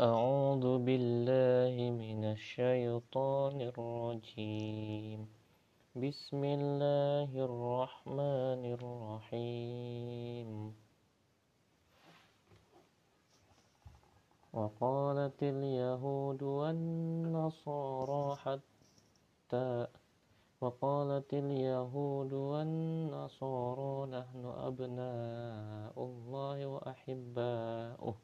أعوذ بالله من الشيطان الرجيم. بسم الله الرحمن الرحيم. وقالت اليهود والنصارى حتى وقالت اليهود والنصارى نحن أبناء الله وأحباؤه.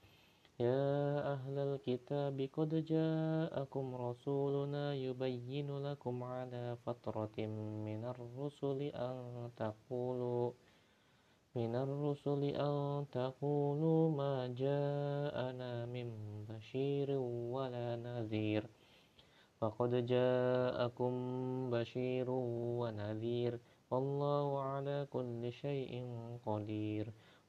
يا أهل الكتاب قد جاءكم رسولنا يبين لكم على فترة من الرسل أن تقولوا من الرسل أن تقولوا ما جاءنا من بشير ولا نذير. فقد جاءكم بشير ونذير. والله على كل شيء قدير.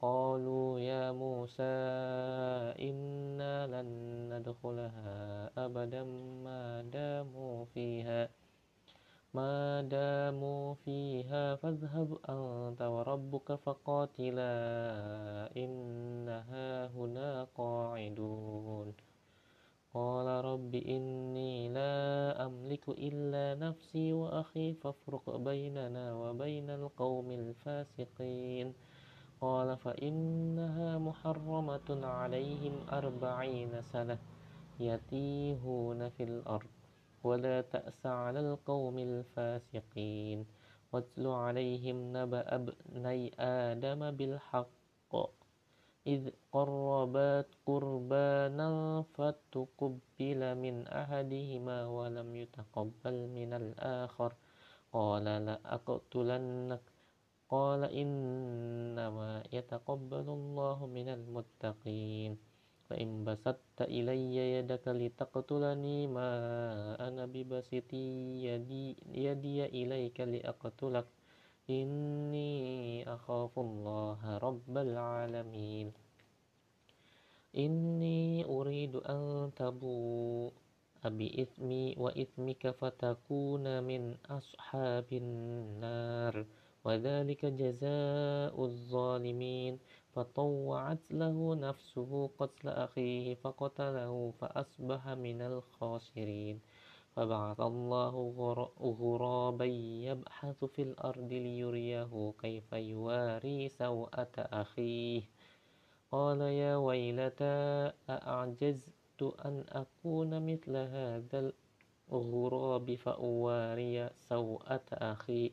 قالوا يا موسى إنا لن ندخلها أبدا ما داموا فيها. ما داموا فيها فاذهب أنت وربك فقاتلا إنها هنا قاعدون. قال رب إني لا أملك إلا نفسي وأخي فافرق بيننا وبين القوم الفاسقين. قال فإنها محرمة عليهم أربعين سنة يتيهون في الأرض ولا تأس على القوم الفاسقين. واتل عليهم نبأ ابني آدم بالحق إذ قربات قربانا فتقبل من أحدهما ولم يتقبل من الآخر. قال لأقتلنك قال إنما يتقبل الله من المتقين. فإن بسطت إلي يدك لتقتلني ما أنا ببسط يدي, يدي إليك لأقتلك. إني أخاف الله رب العالمين. إني أريد أن تبوء بإثمي وإثمك فتكون من أصحاب النار. وذلك جزاء الظالمين. فطوعت له نفسه قتل أخيه فقتله فأصبح من الخاسرين. فبعث الله غرابا يبحث في الأرض ليريه كيف يواري سوءة أخيه. قال يا ويلتى أعجزت أن أكون مثل هذا الغراب فأواري سوءة أخي؟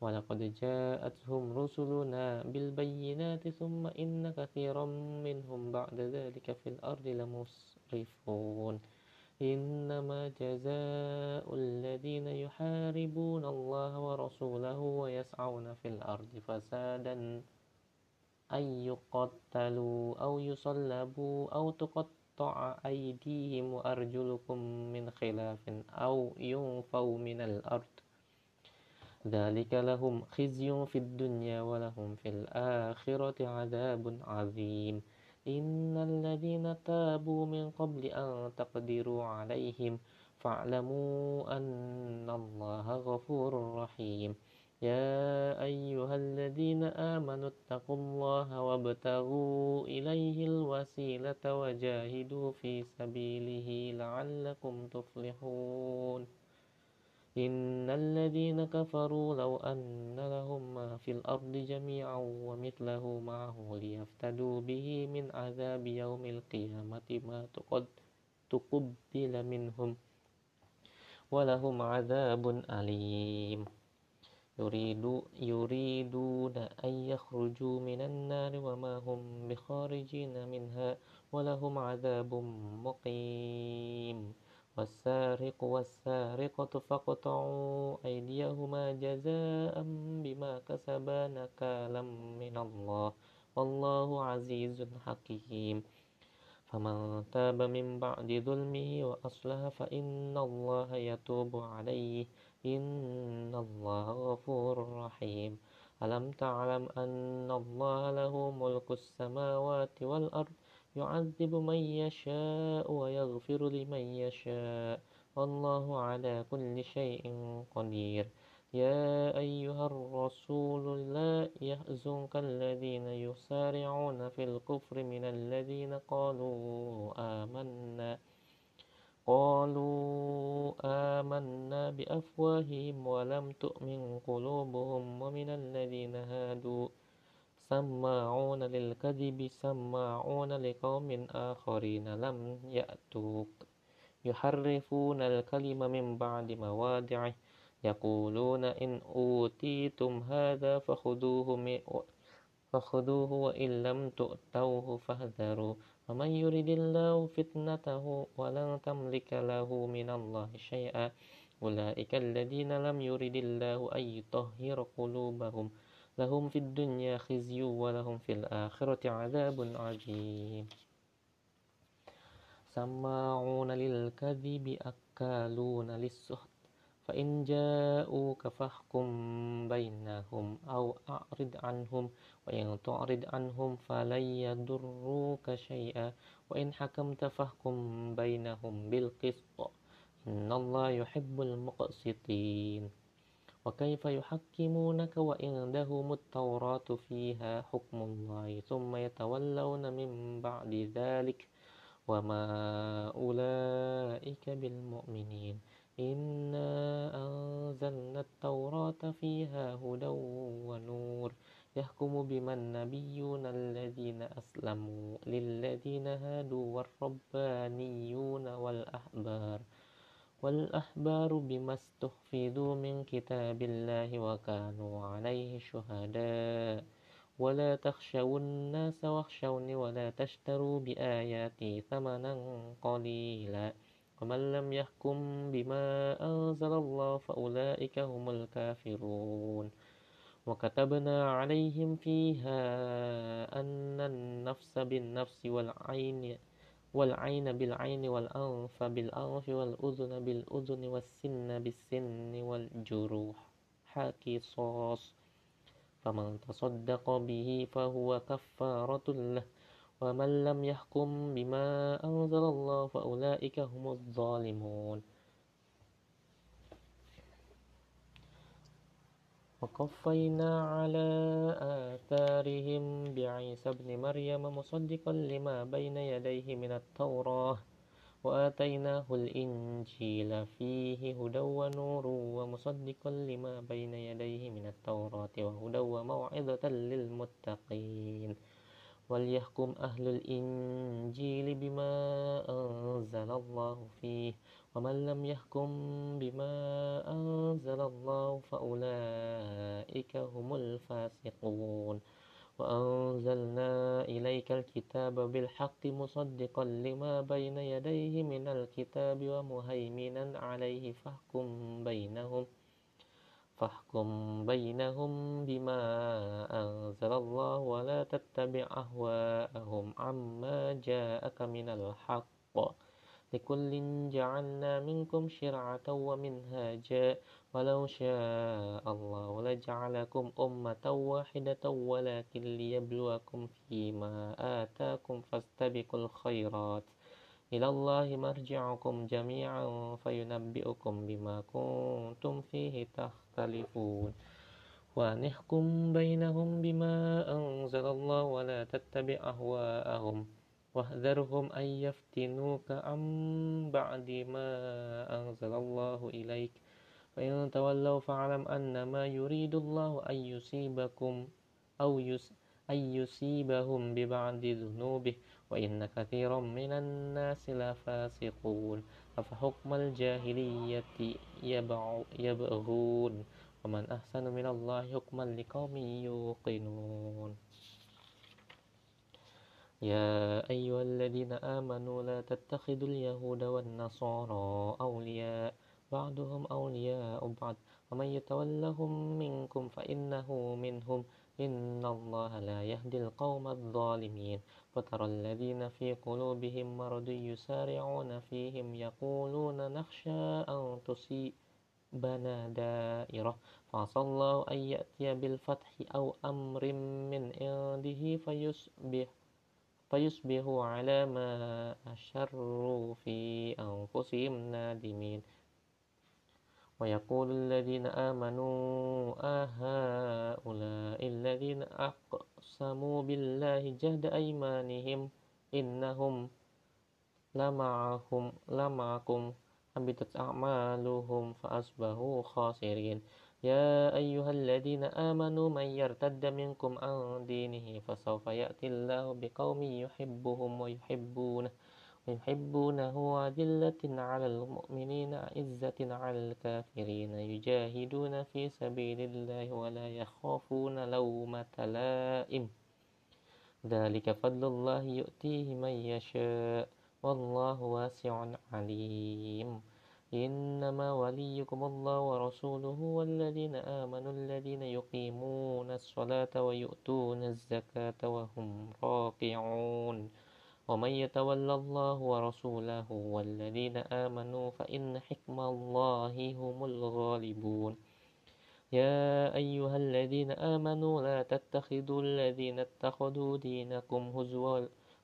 ولقد جاءتهم رسلنا بالبينات ثم إن كثيرا منهم بعد ذلك في الأرض لمسرفون إنما جزاء الذين يحاربون الله ورسوله ويسعون في الأرض فسادا أن يقتلوا أو يصلبوا أو تقطع أيديهم وأرجلكم من خلاف أو ينفوا من الأرض ذلك لهم خزي في الدنيا ولهم في الآخرة عذاب عظيم. إن الذين تابوا من قبل أن تقدروا عليهم فاعلموا أن الله غفور رحيم. يا أيها الذين آمنوا اتقوا الله وابتغوا إليه الوسيلة وجاهدوا في سبيله لعلكم تفلحون. إن الذين كفروا لو أن لهم ما في الأرض جميعا ومثله معه ليفتدوا به من عذاب يوم القيامة ما تقبل منهم ولهم عذاب أليم. يريد يريدون أن يخرجوا من النار وما هم بخارجين منها ولهم عذاب مقيم. والسارق والسارقة فاقطعوا أيديهما جزاء بما كسبا نكالا من الله والله عزيز حكيم. فمن تاب من بعد ظلمه وأصلح فإن الله يتوب عليه. إن الله غفور رحيم. ألم تعلم أن الله له ملك السماوات والأرض؟ يعذب من يشاء ويغفر لمن يشاء. والله على كل شيء قدير. يا أيها الرسول لا يحزنك الذين يسارعون في الكفر من الذين قالوا آمنا قالوا آمنا بأفواههم ولم تؤمن قلوبهم ومن الذين هادوا. سماعون للكذب سماعون لقوم آخرين لم يأتوك. يحرفون الكلم من بعد مواضعه يقولون إن أوتيتم هذا فخذوه فخذوه وإن لم تؤتوه فاحذروا. ومن يرد الله فتنته ولن تملك له من الله شيئا. أولئك الذين لم يرد الله أن يطهر قلوبهم. لهم في الدنيا خزي ولهم في الآخرة عذاب عظيم سماعون للكذب أكالون للسحت. فإن جاءوك فاحكم بينهم أو أعرض عنهم. وإن تعرض عنهم فلن يضروك شيئا. وإن حكمت فاحكم بينهم بالقسط. إن الله يحب المقسطين. وكيف يحكمونك وعندهم التوراة فيها حكم الله ثم يتولون من بعد ذلك وما أولئك بالمؤمنين. إنا أنزلنا التوراة فيها هدى ونور يحكم بما النبيون الذين أسلموا للذين هادوا والربانيون والأحبار والأحبار بما استحفظوا من كتاب الله وكانوا عليه شهداء. ولا تخشوا الناس واخشوني ولا تشتروا بآياتي ثمنا قليلا. ومن لم يحكم بما أنزل الله فأولئك هم الكافرون. وكتبنا عليهم فيها أن النفس بالنفس والعين والعين بالعين والأنف بالأنف والأذن بالأذن والسن بالسن والجروح. قصاص فمن تصدق به فهو كفارة له. ومن لم يحكم بما أنزل الله فأولئك هم الظالمون. وقفينا على آثارهم. بعيسى ابن مريم مصدقا لما بين يديه من التوراة. وآتيناه الإنجيل فيه هدى ونور ومصدقا لما بين يديه من التوراة وهدى وموعظة للمتقين. وليحكم أهل الإنجيل بما أنزل الله فيه. ومن لم يحكم بما أنزل الله فأولئك هم الفاسقون. وأنزلنا إليك الكتاب بالحق مصدقا لما بين يديه من الكتاب ومهيمنا عليه فاحكم بينهم فاحكم بينهم بما أنزل الله ولا تتبع أهواءهم عما جاءك من الحق. لكل جعلنا منكم شرعة ومنهاجا ولو شاء الله لجعلكم أمة واحدة ولكن ليبلوكم فيما آتاكم فاستبقوا الخيرات. إلى الله مرجعكم جميعا فينبئكم بما كنتم فيه تختلفون. ونحكم بينهم بما أنزل الله ولا تتبع أهواءهم. واحذرهم أن يفتنوك عن بعد ما أنزل الله إليك. فإن تولوا فاعلم أنما يريد الله أن يصيبكم أو يس أن يصيبهم ببعض ذنوبه. وإن كثيرا من الناس لفاسقون. أفحكم الجاهلية يبغون؟ ومن أحسن من الله حكما لقوم يوقنون. يا أيها الذين آمنوا لا تتخذوا اليهود والنصارى أولياء بعضهم أولياء بعض. ومن يتولهم منكم فإنه منهم. إن الله لا يهدي القوم الظالمين. وترى الذين في قلوبهم مرض يسارعون فيهم يقولون نخشى أن تصيبنا دائرة. فعسى الله أن يأتي بالفتح أو أمر من عنده فيصبح فيصبحوا على ما أشروا في أنفسهم نادمين. ويقول الذين آمنوا أهؤلاء الذين أقسموا بالله جهد أيمانهم إنهم لمعهم لمعكم حبطت أعمالهم فأصبحوا خاسرين. يا أيها الذين آمنوا من يرتد منكم عن دينه فسوف يأتي الله بقوم يحبهم ويحبونه ويحبونه أذلة على المؤمنين عزة على الكافرين يجاهدون في سبيل الله ولا يخافون لومة لائم ذلك فضل الله يؤتيه من يشاء والله واسع عليم إنما وليكم الله ورسوله والذين آمنوا الذين يقيمون الصلاة ويؤتون الزكاة وهم راكعون. ومن يتولى الله ورسوله والذين آمنوا فإن حكم الله هم الغالبون. يا أيها الذين آمنوا لا تتخذوا الذين اتخذوا دينكم هزوا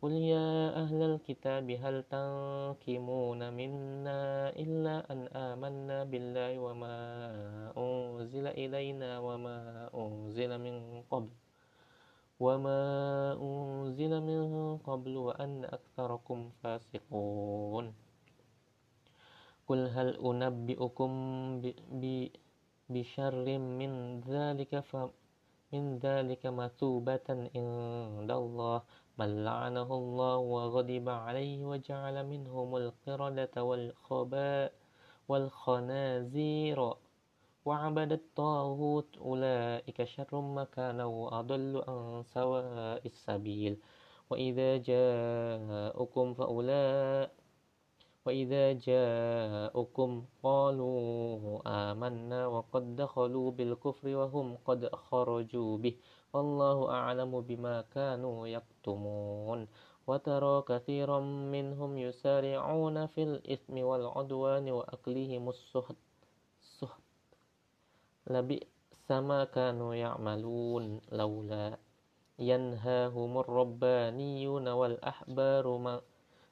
قل يا أهل الكتاب هل تنكمون منا إلا أن آمنا بالله وما أنزل إلينا وما أنزل من قبل وما أنزل من قبل وأن أكثركم فاسقون قل هل أنبئكم بشر من ذلك من ذلك مثوبة عند الله من لعنه الله وغضب عليه وجعل منهم القردة والخباء والخنازير وعبد الطاغوت أولئك شر مكانا وأضل عن سواء السبيل. وإذا جاءكم فأولئك وإذا جاءكم قالوا آمنا وقد دخلوا بالكفر وهم قد خرجوا به. والله أعلم بما كانوا يكتمون وترى كثيرا منهم يسارعون في الإثم والعدوان وأكلهم السهد السهد لبئس ما كانوا يعملون. لولا ينهاهم الربانيون والأحبار ما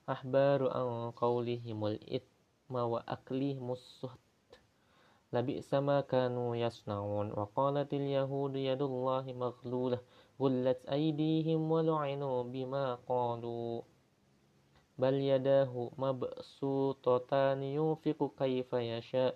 أحبار عن قولهم الإثم وأكلهم السهد لبئس ما كانوا يصنعون. وقالت اليهود يد الله مغلولة غلت أيديهم ولعنوا بما قالوا. بل يداه مبسوطتان ينفق كيف يشاء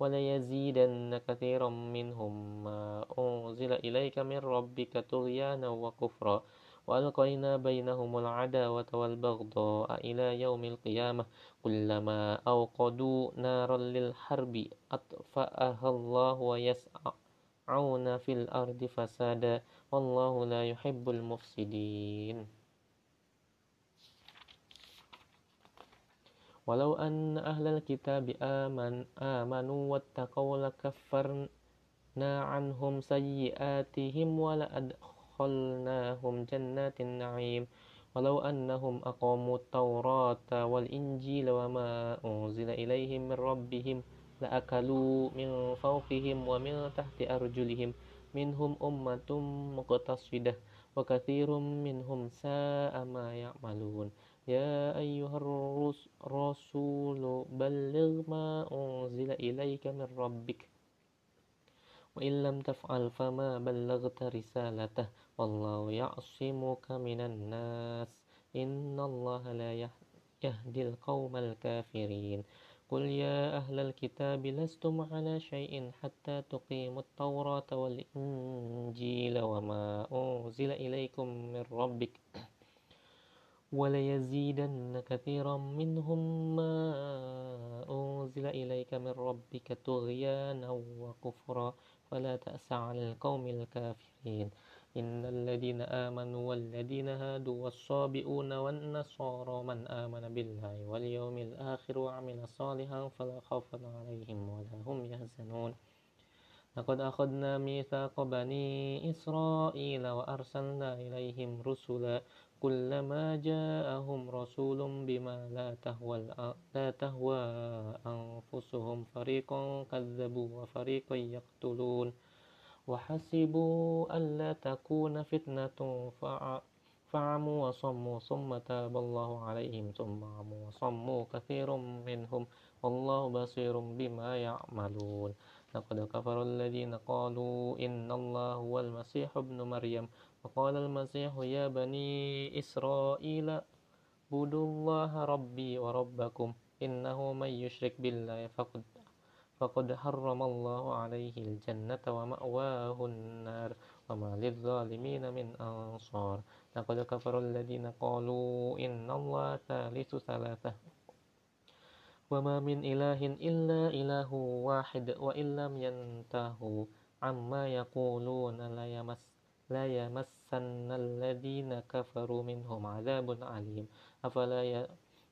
وليزيدن كثيرا منهم ما أنزل إليك من ربك طغيانا وكفرا. وألقينا بينهم العداوة والبغضاء إلى يوم القيامة. كلما أوقدوا نارا للحرب أطفأها الله ويسعون في الأرض فسادا والله لا يحب المفسدين ولو أن أهل الكتاب آمن آمنوا واتقوا لكفرنا عنهم سيئاتهم ولأدخلناهم جنات النعيم ولو أنهم أقاموا التوراة والإنجيل وما أنزل إليهم من ربهم لأكلوا من فوقهم ومن تحت أرجلهم منهم أمة مقتصدة وكثير منهم ساء ما يعملون. يا أيها الرسول بلغ ما أنزل إليك من ربك وإن لم تفعل فما بلغت رسالته. والله يعصمك من الناس. إن الله لا يهدي القوم الكافرين. قل يا أهل الكتاب لستم على شيء حتى تقيموا التوراة والإنجيل وما أنزل إليكم من ربك وليزيدن كثيرا منهم ما أنزل إليك من ربك طغيانا وكفرا. فلا تأس على القوم الكافرين. إن الذين آمنوا والذين هادوا والصابئون والنصارى من آمن بالله واليوم الآخر وعمل صالحا فلا خوف عليهم ولا هم يحزنون. لقد أخذنا ميثاق بني إسرائيل وأرسلنا إليهم رسلا كلما جاءهم رسول بما لا تهوى لا تهوى أنفسهم. فريقا كذبوا وفريقا يقتلون. وحسبوا ألا تكون فتنة فعموا وصموا ثم تاب الله عليهم ثم عموا وصموا كثير منهم والله بصير بما يعملون. لقد كفر الذين قالوا إن الله هو المسيح ابن مريم. وقال المسيح يا بني إسرائيل اعبدوا الله ربي وربكم إنه من يشرك بالله فقد فقد حرم الله عليه الجنة ومأواه النار وما للظالمين من أنصار. لقد كفر الذين قالوا إن الله ثالث ثلاثة. وما من إله إلا إله واحد وإن لم ينتهوا عما يقولون لا يمس لا يمسن الذين كفروا منهم عذاب عليم أفلا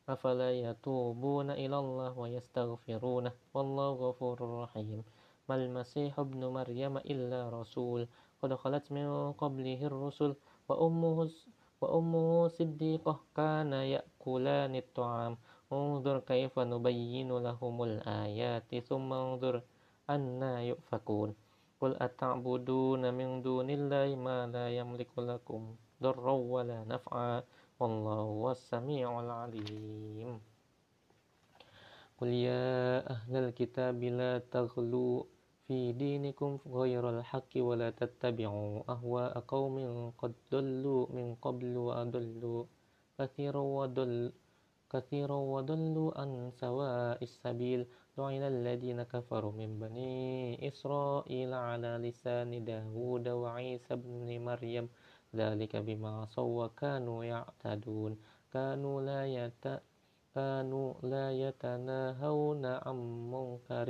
أفلا يتوبون إلى الله ويستغفرونه؟ والله غفور رحيم. ما المسيح ابن مريم إلا رسول. قد خلت من قبله الرسل وأمه وأمه صديقة كان يأكلان الطعام. انظر كيف نبين لهم الآيات ثم انظر أنا يؤفكون. قل أتعبدون من دون الله ما لا يملك لكم ضرا ولا نفعا. والله هو السميع العليم. قل يا أهل الكتاب لا تغلوا في دينكم غير الحق ولا تتبعوا أهواء قوم قد ضلوا من قبل وأضلوا. كثيرا وضل كثيرا وضلوا عن سواء السبيل. لعن الذين كفروا من بني إسرائيل على لسان داود وعيسى بن مريم. ذلك بما عصوا وكانوا يعتدون. كانوا لا يت كانوا لا يتناهون عن منكر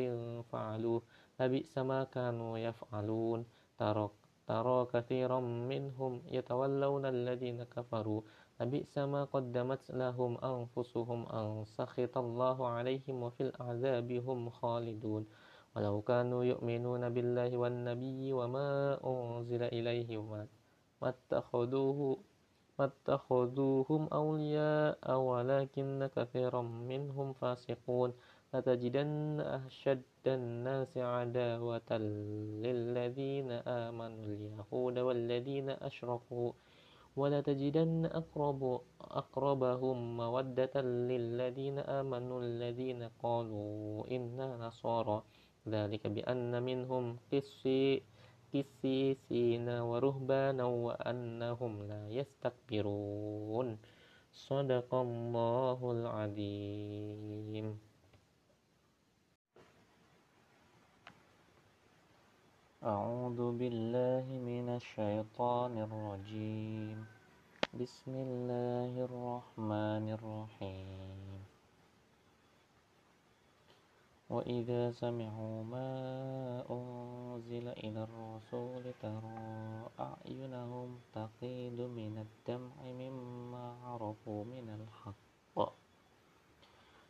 فعلوه. لبئس ما كانوا يفعلون. ترى ترى كثيرا منهم يتولون الذين كفروا. لبئس ما قدمت لهم أنفسهم أن سخط الله عليهم وفي العذاب هم خالدون. ولو كانوا يؤمنون بالله والنبي وما أنزل إليه ما ما اتخذوهم أولياء ولكن كثيرا منهم فاسقون. لتجدن أشد الناس عداوة للذين آمنوا اليهود والذين أشركوا. ولتجدن أقرب أقربهم مودة للذين آمنوا الذين قالوا إنا نصارى. ذلك بأن منهم قسي قسيسين ورهبانا وأنهم لا يستكبرون. صدق الله العظيم. أعوذ بالله من الشيطان الرجيم. بسم الله الرحمن الرحيم. وإذا سمعوا ما أنزل إلى الرسول ترى أعينهم تقيد من الدمع مما عرفوا من الحق.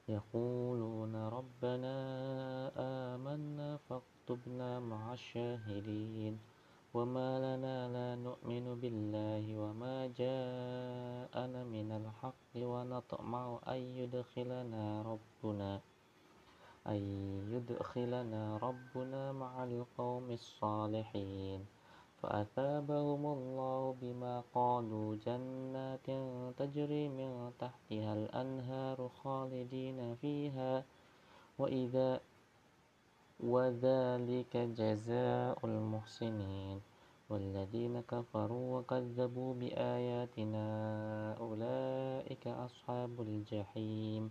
يقولون ربنا آمنا فاكتبنا مع الشاهدين. وما لنا لا نؤمن بالله وما جاءنا من الحق ونطمع أن يدخلنا ربنا. أن يدخلنا ربنا مع القوم الصالحين. فأثابهم الله بما قالوا جنات تجري من تحتها الأنهار خالدين فيها. وإذا وذلك جزاء المحسنين. والذين كفروا وكذبوا بآياتنا أولئك أصحاب الجحيم.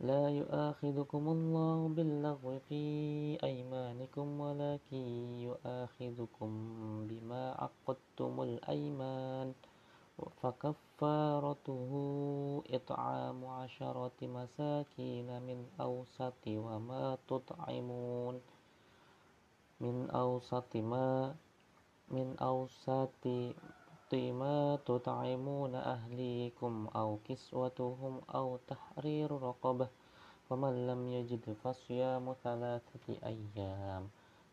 لا يؤاخذكم الله باللغو في أيمانكم ولكن يؤاخذكم بما عقدتم الأيمان. فكفارته إطعام عشرة مساكين من أوسط وما تطعمون. من أوسط ما من أوسط ما تطعمون أهليكم أو كسوتهم أو تحرير رقبة ومن لم يجد فصيام ثلاثة أيام.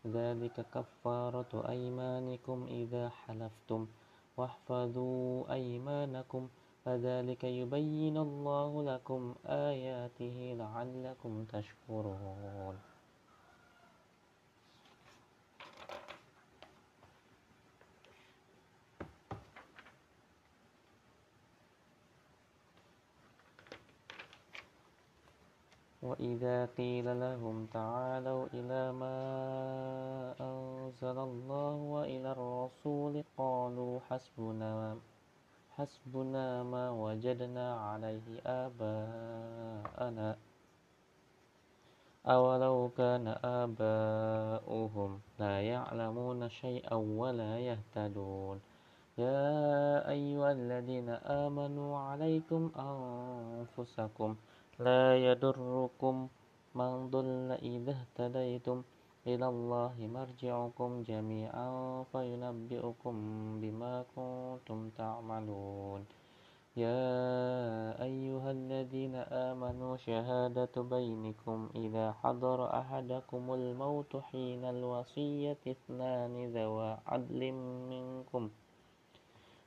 ذلك كفارة أيمانكم إذا حلفتم. واحفظوا أيمانكم كذلك يبين الله لكم آياته لعلكم تشكرون. وإذا قيل لهم تعالوا إلى ما أنزل الله وإلى الرسول قالوا حسبنا حسبنا ما وجدنا عليه آباءنا. أولو كان آباؤهم لا يعلمون شيئا ولا يهتدون. يا أيها الذين آمنوا عليكم أنفسكم لا يضركم من ضل إذا اهتديتم إلى الله مرجعكم جميعا فينبئكم بما كنتم تعملون. يا أيها الذين آمنوا شهادة بينكم إذا حضر أحدكم الموت حين الوصية اثنان ذوى عدل منكم.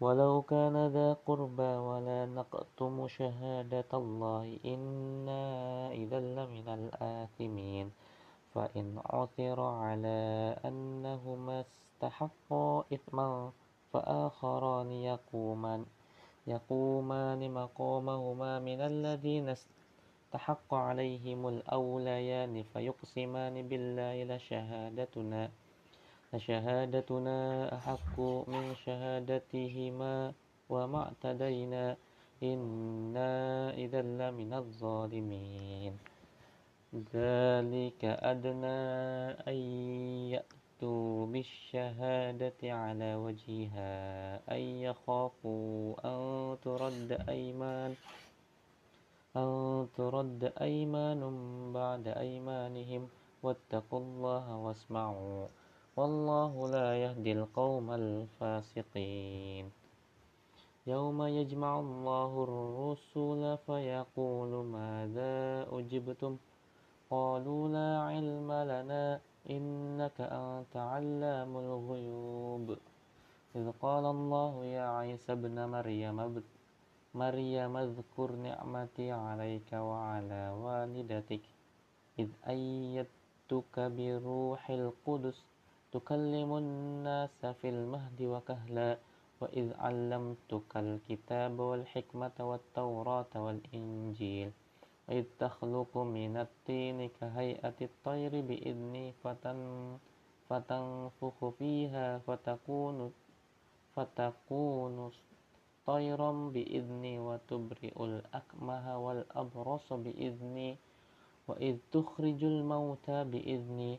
ولو كان ذا قربى ولا نقتم شهادة الله إنا إذا لمن الآثمين. فإن عثر على أنهما استحقا إثما فآخران يقومان يقومان مقامهما من الذين استحق عليهم الأوليان فيقسمان بالله لشهادتنا. فشهادتنا أحق من شهادتهما وما اعتدينا. إنا إذا لمن الظالمين. ذلك أدنى أن يأتوا بالشهادة على وجهها أن يخافوا أن ترد أيمان أن ترد أيمان بعد أيمانهم. واتقوا الله واسمعوا. والله لا يهدي القوم الفاسقين. يوم يجمع الله الرسل فيقول ماذا أجبتم؟ قالوا لا علم لنا إنك أنت علام الغيوب. إذ قال الله يا عيسى ابن مريم مريم اذكر نعمتي عليك وعلى والدتك. إذ أيدتك بروح القدس تكلم الناس في المهد وكهلا وإذ علمتك الكتاب والحكمة والتوراة والإنجيل. وإذ تخلق من الطين كهيئة الطير بإذني فتن فتنفخ فيها فتكون فتكون طيرا بإذني وتبرئ الأكمه والأبرص بإذني. وإذ تخرج الموتى بإذني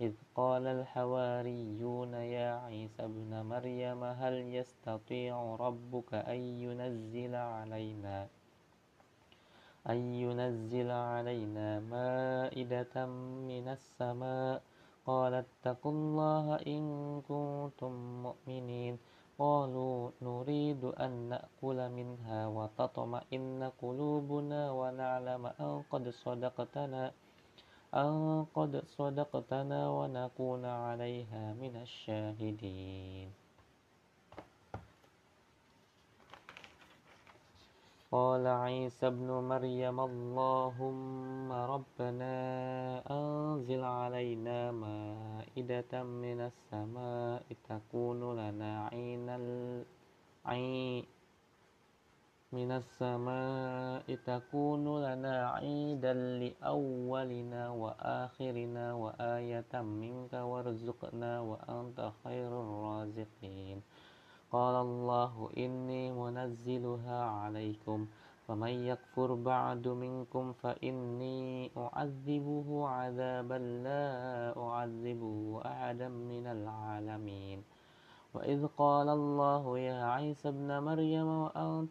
إذ قال الحواريون يا عيسى ابن مريم هل يستطيع ربك أن ينزل علينا أن ينزل علينا مائدة من السماء؟ قال اتقوا الله إن كنتم مؤمنين. قالوا نريد أن نأكل منها وتطمئن قلوبنا ونعلم أن قد صدقتنا. أن قد صدقتنا ونكون عليها من الشاهدين. قال عيسى ابن مريم اللهم ربنا أنزل علينا مائدة من السماء تكون لنا عين العين من السماء تكون لنا عيدا لأولنا وآخرنا وآية منك وارزقنا وأنت خير الرازقين قال الله إني منزلها عليكم فمن يكفر بعد منكم فإني أعذبه عذابا لا أعذبه أحدا من العالمين وإذ قال الله يا عيسى ابن مريم وأنت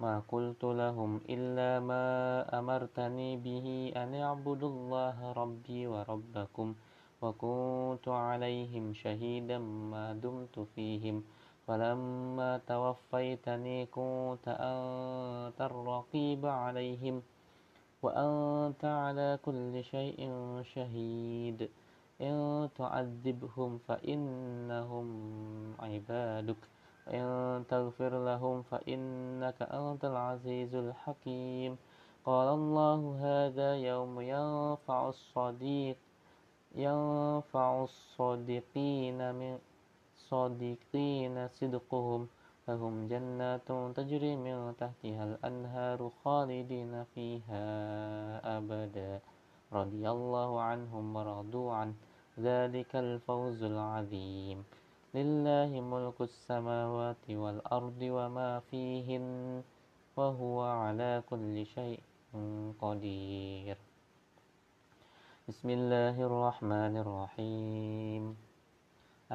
ما قلت لهم إلا ما أمرتني به أن اعبدوا الله ربي وربكم وكنت عليهم شهيدا ما دمت فيهم. فلما توفيتني كنت أنت الرقيب عليهم وأنت على كل شيء شهيد. إن تعذبهم فإنهم عبادك. وإن تغفر لهم فإنك أنت العزيز الحكيم. قال الله هذا يوم ينفع الصديق ينفع الصادقين من صادقين صدقهم. لهم جنات تجري من تحتها الأنهار خالدين فيها أبدا. رضي الله عنهم ورضوا عنه. ذلك الفوز العظيم. لله ملك السماوات والأرض وما فيهن وهو على كل شيء قدير. بسم الله الرحمن الرحيم.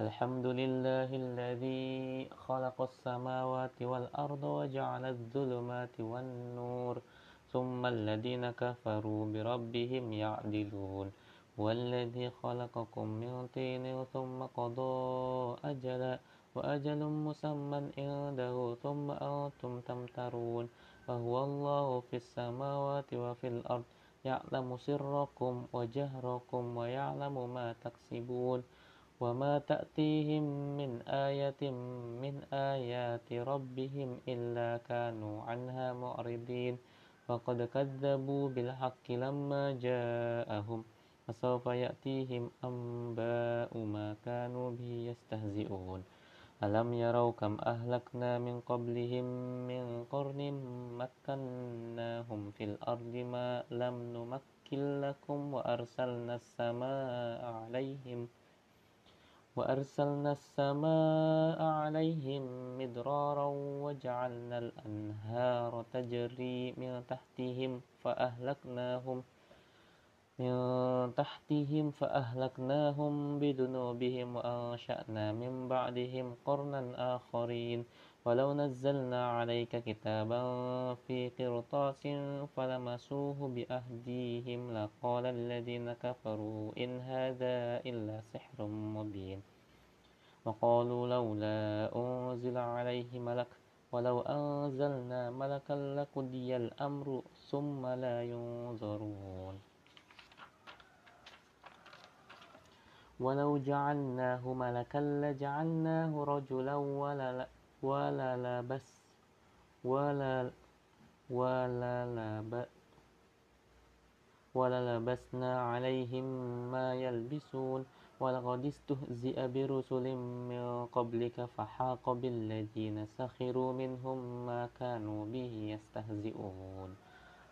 الحمد لله الذي خلق السماوات والأرض وجعل الظلمات والنور ثم الذين كفروا بربهم يعدلون. هو الذي خلقكم من طين ثم قضى أجلا وأجل مسمى عنده ثم أنتم تمترون وهو الله في السماوات وفي الأرض يعلم سركم وجهركم ويعلم ما تكسبون وما تأتيهم من آية من آيات ربهم إلا كانوا عنها معرضين فقد كذبوا بالحق لما جاءهم فسوف يأتيهم أنباء ما كانوا به يستهزئون. ألم يروا كم أهلكنا من قبلهم من قرن مكناهم في الأرض ما لم نمكن لكم وأرسلنا السماء عليهم وأرسلنا السماء عليهم مدرارا وجعلنا الأنهار تجري من تحتهم فأهلكناهم من تحتهم فأهلكناهم بذنوبهم وأنشأنا من بعدهم قرنا آخرين. ولو نزلنا عليك كتابا في قرطاس فلمسوه بأهديهم. لقال الذين كفروا إن هذا إلا سحر مبين. وقالوا لولا أنزل عليه ملك. ولو أنزلنا ملكا لقضي الأمر ثم لا ينظرون. ولو جعلناه ملكا لجعلناه رجلا ولا ولا لبس ولا ولا لب وللبسنا عليهم ما يلبسون. ولقد استهزئ برسل من قبلك فحاق بالذين سخروا منهم ما كانوا به يستهزئون.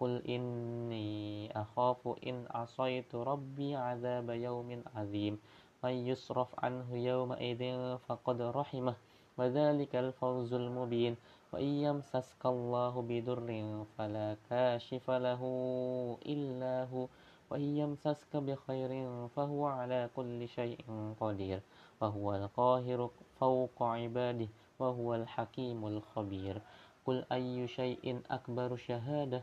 قل إني أخاف إن عصيت ربي عذاب يوم عظيم من يصرف عنه يومئذ فقد رحمه وذلك الفوز المبين وإن يمسسك الله بضر فلا كاشف له إلا هو وإن يمسسك بخير فهو على كل شيء قدير وهو القاهر فوق عباده وهو الحكيم الخبير قل أي شيء أكبر شهادة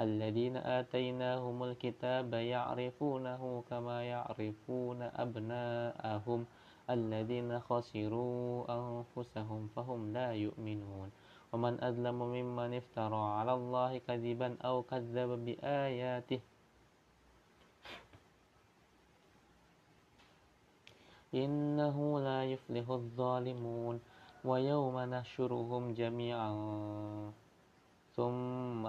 الذين آتيناهم الكتاب يعرفونه كما يعرفون أبناءهم الذين خسروا أنفسهم فهم لا يؤمنون. ومن أظلم ممن افترى على الله كذبا أو كذب بآياته إنه لا يفلح الظالمون. ويوم نحشرهم جميعا. ثم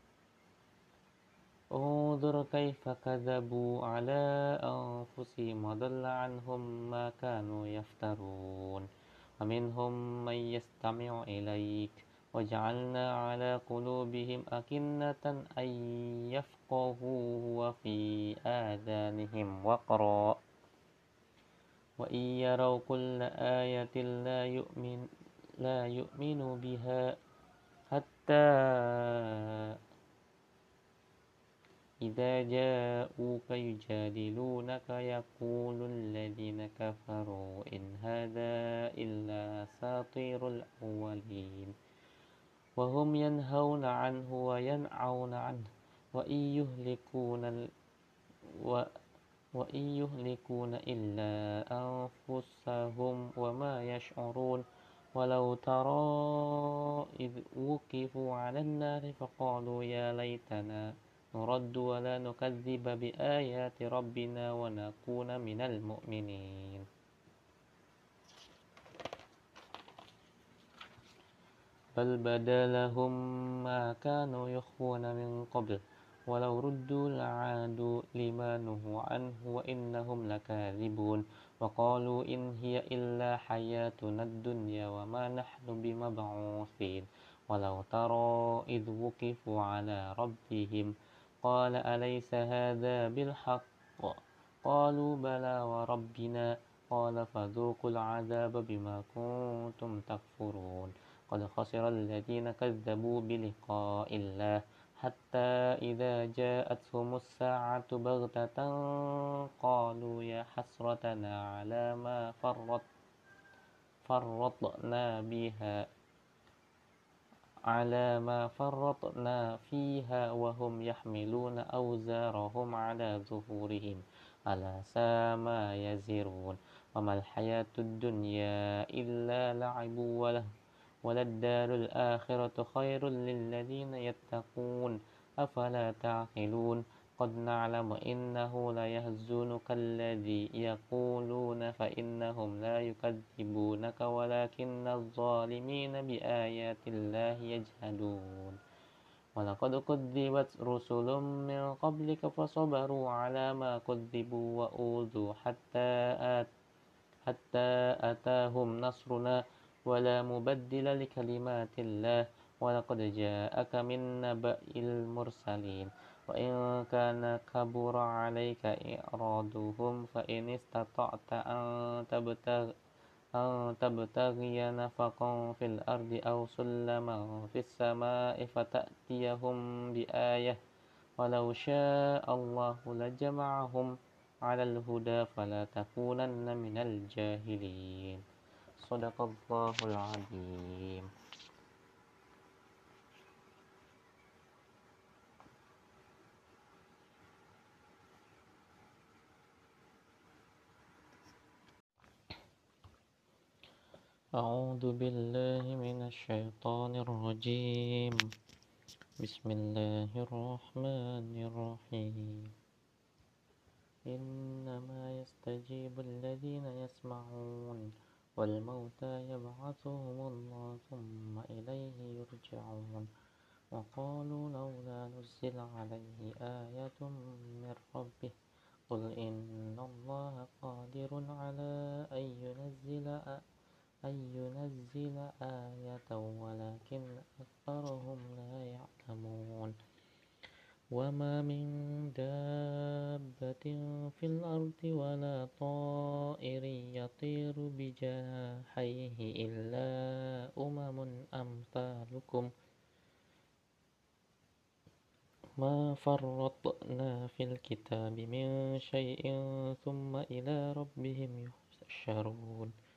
انظر كيف كذبوا على أنفسهم وضل عنهم ما كانوا يفترون. ومنهم من يستمع إليك. وجعلنا على قلوبهم أكنة أن يفقهوا وفي آذانهم وقرا. وإن يروا كل آية لا يؤمن لا يؤمنوا بها حتى إذا جاءوك يجادلونك يقول الذين كفروا إن هذا إلا أساطير الأولين. وهم ينهون عنه وينعون عنه. وإن يهلكون وإن يهلكون إلا أنفسهم وما يشعرون. ولو ترى إذ وقفوا على النار فقالوا يا ليتنا نرد ولا نكذب بآيات ربنا ونكون من المؤمنين. بل بدا لهم ما كانوا يخفون من قبل ولو ردوا لعادوا لما نهوا عنه وإنهم لكاذبون. وقالوا إن هي إلا حياتنا الدنيا وما نحن بمبعوثين. ولو ترى إذ وقفوا على ربهم قال أليس هذا بالحق؟ قالوا بلى وربنا. قال فذوقوا العذاب بما كنتم تكفرون. قد خسر الذين كذبوا بلقاء الله حتى إذا جاءتهم الساعة بغتة قالوا يا حسرتنا على ما فرط فرطنا بها. على ما فرطنا فيها وهم يحملون أوزارهم على ظهورهم. ألا ساء ما يزرون. وما الحياة الدنيا إلا لعب وله. وللدار الآخرة خير للذين يتقون. أفلا تعقلون؟ قد نعلم إنه ليهزنك الذي يقولون فإنهم لا يكذبونك ولكن الظالمين بآيات الله يجهدون ولقد كذبت رسل من قبلك فصبروا على ما كذبوا وأوذوا حتى آت حتى أتاهم نصرنا ولا مبدل لكلمات الله. ولقد جاءك من نبأ المرسلين. وإن كان كبر عليك إعراضهم فإن استطعت أن تبتغ أن تبتغي نفقا في الأرض أو سلما في السماء فتأتيهم بآية. ولو شاء الله لجمعهم على الهدى فلا تكونن من الجاهلين. صدق الله العظيم. أعوذ بالله من الشيطان الرجيم. بسم الله الرحمن الرحيم. إنما يستجيب الذين يسمعون والموتى يبعثهم الله ثم إليه يرجعون. وقالوا لولا نزل عليه آية من ربه. قل إن الله قادر على أن ينزل أن ينزل آية ولكن أكثرهم لا يعلمون. وما من دابة في الأرض ولا طائر يطير بجناحيه إلا أمم أمثالكم. ما فرطنا في الكتاب من شيء ثم إلى ربهم يحشرون.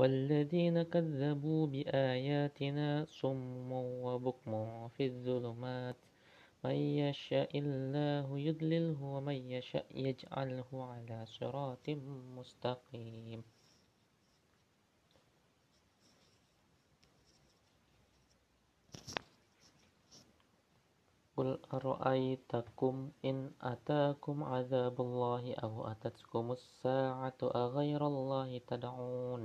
والذين كذبوا بآياتنا صم وبكم في الظلمات. من يشاء الله يضلله ومن يشاء يجعله على صراط مستقيم. قل أرأيتكم إن أتاكم عذاب الله أو أتتكم الساعة أغير الله تدعون؟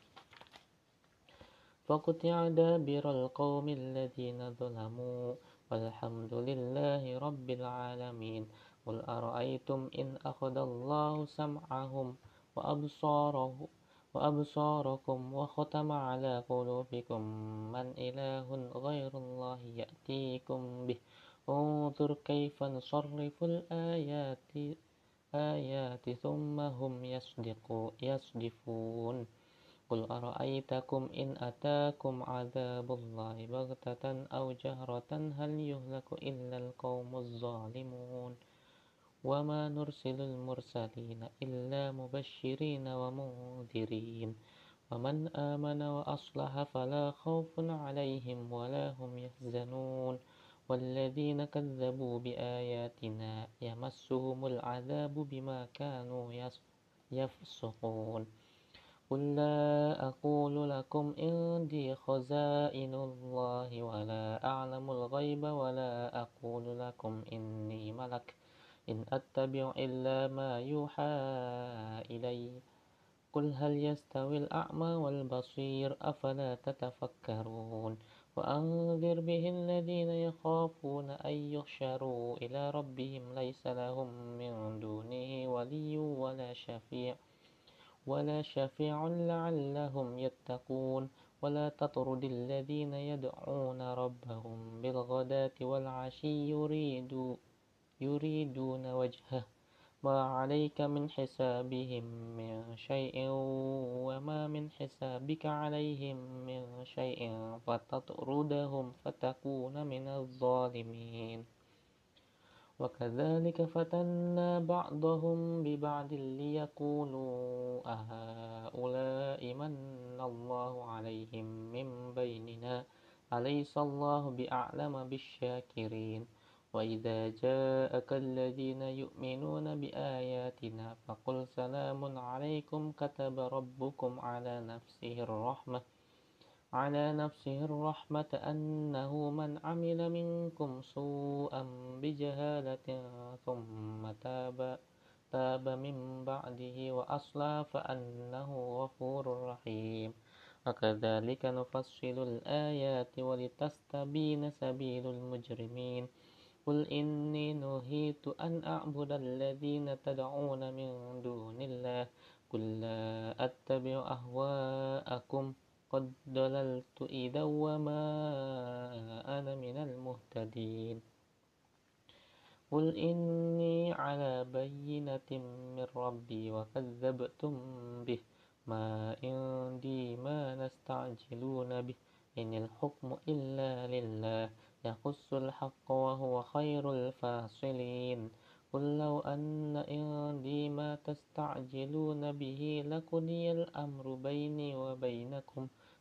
فقطع دابر القوم الذين ظلموا والحمد لله رب العالمين. قل أرأيتم إن أخذ الله سمعهم وأبصاره وأبصاركم وختم على قلوبكم. من إله غير الله يأتيكم به. انظر كيف نصرف الآيات آيات ثم هم يصدفون. قل أرأيتكم إن أتاكم عذاب الله بغتة أو جهرة هل يهلك إلا القوم الظالمون وما نرسل المرسلين إلا مبشرين ومنذرين ومن آمن وأصلح فلا خوف عليهم ولا هم يحزنون والذين كذبوا بآياتنا يمسهم العذاب بما كانوا يفسقون قل لا أقول لكم عندي خزائن الله ولا أعلم الغيب ولا أقول لكم إني ملك إن أتبع إلا ما يوحى إلي قل هل يستوي الأعمى والبصير أفلا تتفكرون وأنذر به الذين يخافون أن يحشروا إلى ربهم ليس لهم من دونه ولي ولا شفيع ولا شفيع لعلهم يتقون ولا تطرد الذين يدعون ربهم بالغداة والعشي يريدون يريدون وجهه. ما عليك من حسابهم من شيء وما من حسابك عليهم من شيء فتطردهم فتكون من الظالمين. وكذلك فتنا بعضهم ببعض ليقولوا أهؤلاء من الله عليهم من بيننا؟ أليس الله بأعلم بالشاكرين؟ وإذا جاءك الذين يؤمنون بآياتنا فقل سلام عليكم كتب ربكم على نفسه الرحمة. على نفسه الرحمة أنه من عمل منكم سوءا بجهالة ثم تاب تاب من بعده وأصلى فأنه غفور رحيم. وكذلك نفصل الآيات ولتستبين سبيل المجرمين. قل إني نهيت أن أعبد الذين تدعون من دون الله. قل لا أتبع أهواءكم. قد ضللت إذا وما أنا من المهتدين. قل إني على بينة من ربي وكذبتم به. ما عندي ما نستعجلون به. إن الحكم إلا لله. يقص الحق وهو خير الفاصلين. قل لو أن عندي ما تستعجلون به لقضي الأمر بيني وبينكم.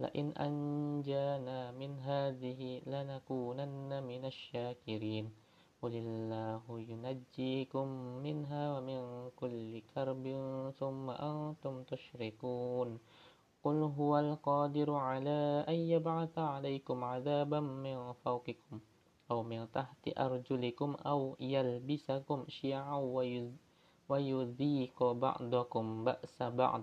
لئن أنجانا من هذه لنكونن من الشاكرين. قل الله ينجيكم منها ومن كل كرب ثم أنتم تشركون. قل هو القادر على أن يبعث عليكم عذابا من فوقكم أو من تحت أرجلكم أو يلبسكم شيعا ويذيق بعضكم بأس بعض.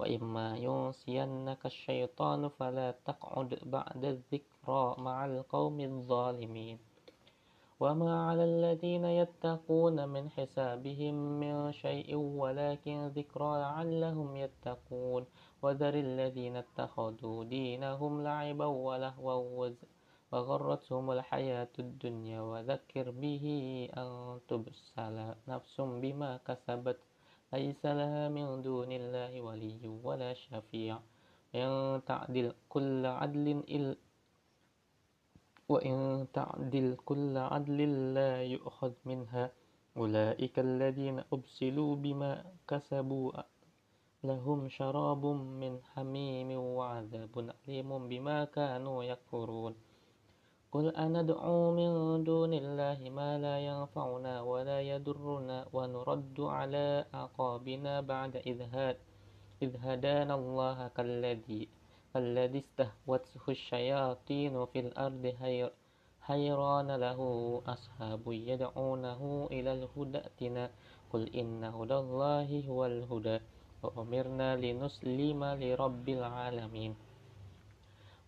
وإما ينسينك الشيطان فلا تقعد بعد الذكرى مع القوم الظالمين. وما على الذين يتقون من حسابهم من شيء ولكن ذكرى لعلهم يتقون. وذر الذين اتخذوا دينهم لعبا ولهوا وغرتهم الحياة الدنيا. وذكر به أن تبسل نفس بما كسبت ليس لها من دون الله ولي ولا شفيع. إن تعدل كل عدل وإن تعدل كل عدل لا يؤخذ منها. أولئك الذين أبسلوا بما كسبوا لهم شراب من حميم وعذاب أليم بما كانوا يكفرون. قل أندعو من دون الله ما لا ينفعنا ولا يضرنا ونرد على أعقابنا بعد إذ هدانا الله كالذي الذي استهوته الشياطين في الأرض حيران له أصحاب يدعونه إلى الهدى ائتنا قل إن هدى الله هو الهدى. وأمرنا لنسلم لرب العالمين.